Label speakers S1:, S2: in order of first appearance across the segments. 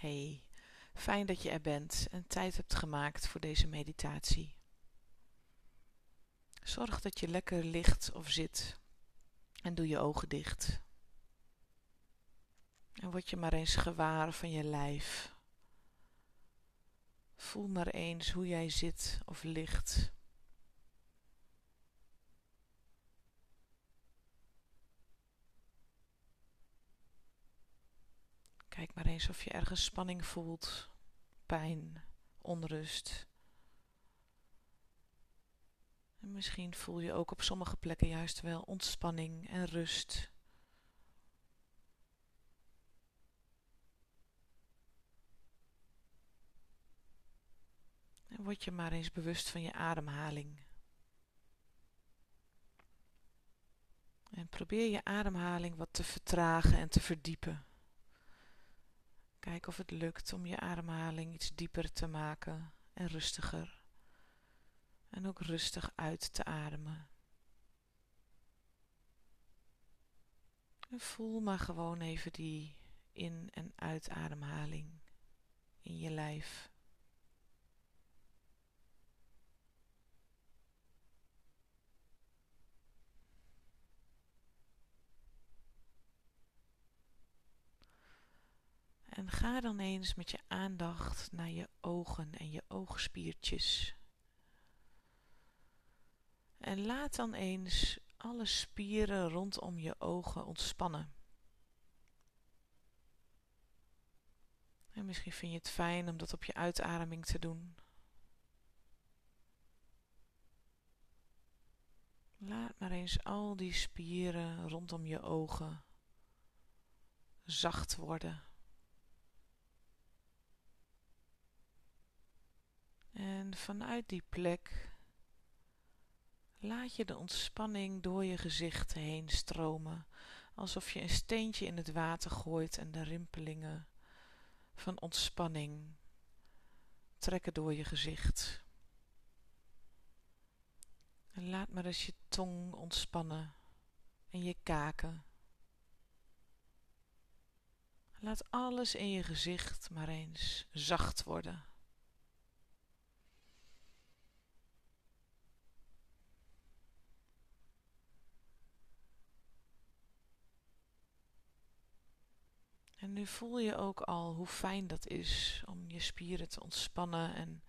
S1: Hey, fijn dat je er bent en tijd hebt gemaakt voor deze meditatie. Zorg dat je lekker ligt of zit en doe je ogen dicht. En word je maar eens gewaar van je lijf. Voel maar eens hoe jij zit of ligt. Kijk maar eens of je ergens spanning voelt, pijn, onrust. En misschien voel je ook op sommige plekken juist wel ontspanning en rust. En word je maar eens bewust van je ademhaling. En probeer je ademhaling wat te vertragen en te verdiepen. Kijk of het lukt om je ademhaling iets dieper te maken en rustiger. En ook rustig uit te ademen. En voel maar gewoon even die in- en uitademhaling in je lijf. En ga dan eens met je aandacht naar je ogen en je oogspiertjes. En laat dan eens alle spieren rondom je ogen ontspannen. En misschien vind je het fijn om dat op je uitademing te doen. Laat maar eens al die spieren rondom je ogen zacht worden. En vanuit die plek laat je de ontspanning door je gezicht heen stromen, alsof je een steentje in het water gooit en de rimpelingen van ontspanning trekken door je gezicht. En laat maar eens je tong ontspannen en je kaken. Laat alles in je gezicht maar eens zacht worden. En nu voel je ook al hoe fijn dat is om je spieren te ontspannen en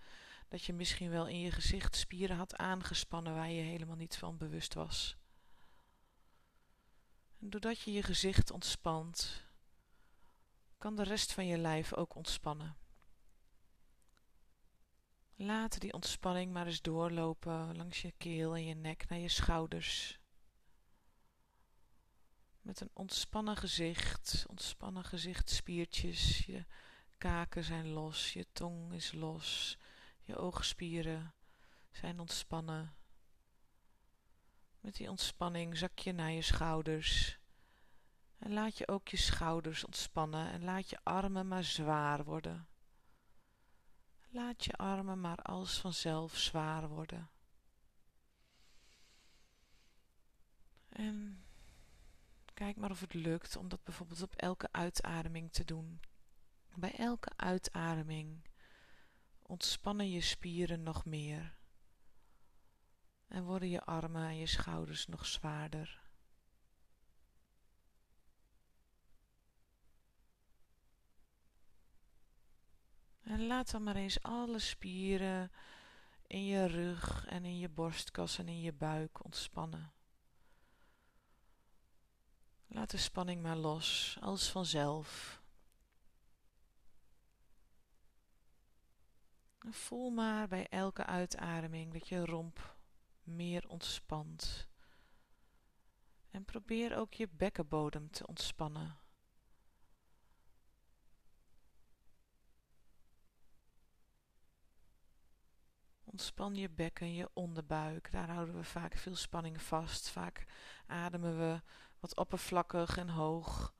S1: dat je misschien wel in je gezicht spieren had aangespannen waar je helemaal niet van bewust was. En doordat je je gezicht ontspant, kan de rest van je lijf ook ontspannen. Laat die ontspanning maar eens doorlopen langs je keel en je nek naar je schouders. Met een ontspannen gezicht, ontspannen gezichtspiertjes. Je kaken zijn los, je tong is los, je oogspieren zijn ontspannen. Met die ontspanning zak je naar je schouders. En laat je ook je schouders ontspannen en laat je armen maar zwaar worden. Laat je armen maar als vanzelf zwaar worden. En Kijk maar of het lukt om dat bijvoorbeeld op elke uitademing te doen. Bij elke uitademing ontspannen je spieren nog meer en worden je armen en je schouders nog zwaarder. En laat dan maar eens alle spieren in je rug en in je borstkas en in je buik ontspannen. Laat de spanning maar los, als vanzelf. Voel maar bij elke uitademing dat je romp meer ontspant. En probeer ook je bekkenbodem te ontspannen. Ontspan je bekken, je onderbuik. Daar houden we vaak veel spanning vast. Vaak ademen we wat oppervlakkig en hoog.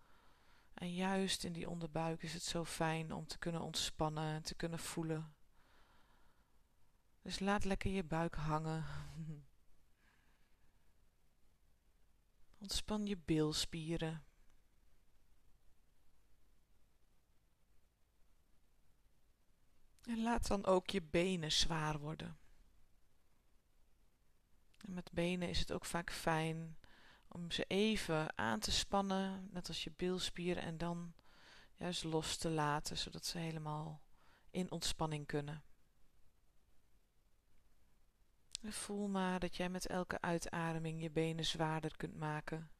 S1: En juist in die onderbuik is het zo fijn om te kunnen ontspannen en te kunnen voelen. Dus laat lekker je buik hangen. Ontspan je bilspieren. En laat dan ook je benen zwaar worden. En met benen is het ook vaak fijn om ze even aan te spannen, net als je bilspieren, en dan juist los te laten, zodat ze helemaal in ontspanning kunnen. En voel maar dat jij met elke uitademing je benen zwaarder kunt maken.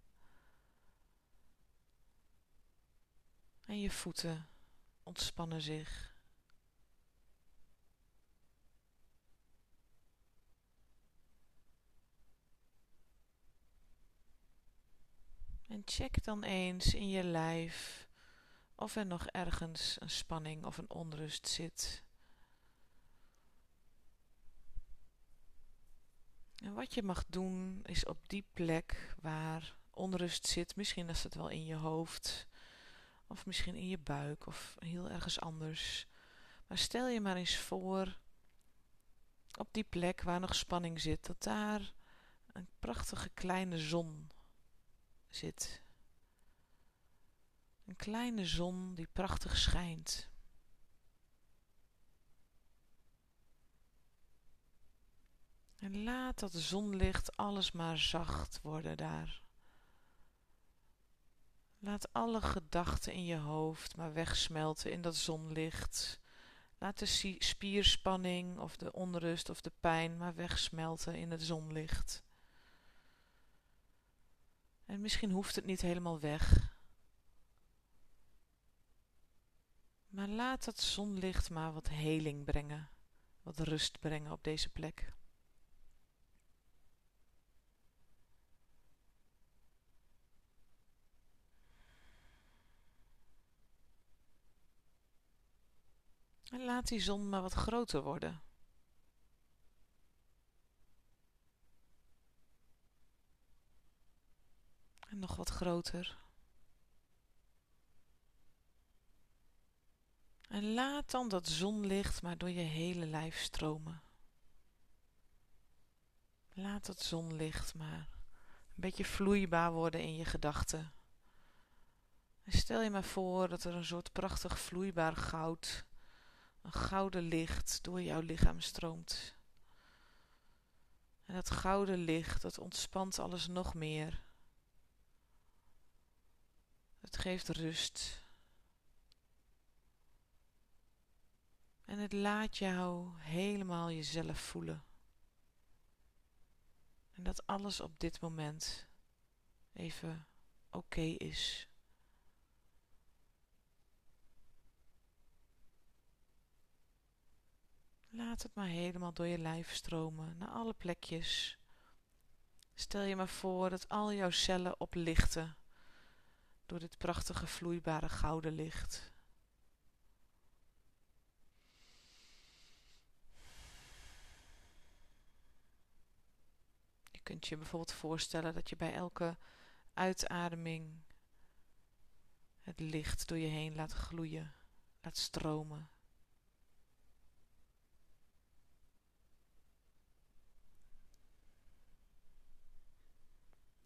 S1: En je voeten ontspannen zich. En check dan eens in je lijf of er nog ergens een spanning of een onrust zit. En wat je mag doen is op die plek waar onrust zit, misschien is het wel in je hoofd, of misschien in je buik, of heel ergens anders. Maar stel je maar eens voor, op die plek waar nog spanning zit, dat daar een prachtige kleine zon zit. Een kleine zon die prachtig schijnt. En laat dat zonlicht alles maar zacht worden daar. Laat alle gedachten in je hoofd maar wegsmelten in dat zonlicht. Laat de spierspanning of de onrust of de pijn maar wegsmelten in het zonlicht. En misschien hoeft het niet helemaal weg. Maar laat dat zonlicht maar wat heling brengen, wat rust brengen op deze plek. En laat die zon maar wat groter worden. Nog wat groter. En laat dan dat zonlicht maar door je hele lijf stromen. Laat dat zonlicht maar een beetje vloeibaar worden in je gedachten. En stel je maar voor dat er een soort prachtig vloeibaar goud een gouden licht door jouw lichaam stroomt. En dat gouden licht, dat ontspant alles nog meer. Het geeft rust. En het laat jou helemaal jezelf voelen. En dat alles op dit moment even oké is. Laat het maar helemaal door je lijf stromen, naar alle plekjes. Stel je maar voor dat al jouw cellen oplichten door dit prachtige vloeibare gouden licht. Je kunt je bijvoorbeeld voorstellen dat je bij elke uitademing het licht door je heen laat gloeien, laat stromen.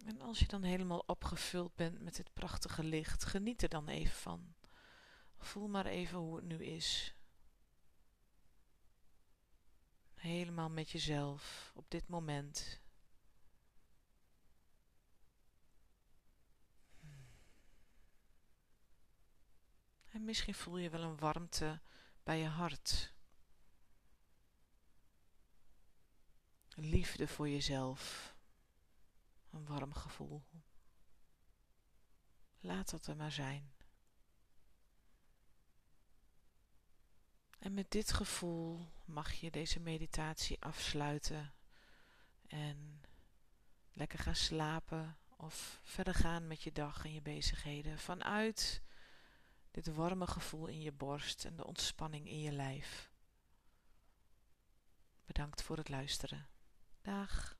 S1: En als je dan helemaal opgevuld bent met dit prachtige licht, geniet er dan even van. Voel maar even hoe het nu is. Helemaal met jezelf op dit moment. En misschien voel je wel een warmte bij je hart. Liefde voor jezelf. Een warm gevoel. Laat dat er maar zijn. En met dit gevoel mag je deze meditatie afsluiten en lekker gaan slapen of verder gaan met je dag en je bezigheden vanuit dit warme gevoel in je borst en de ontspanning in je lijf. Bedankt voor het luisteren. Dag.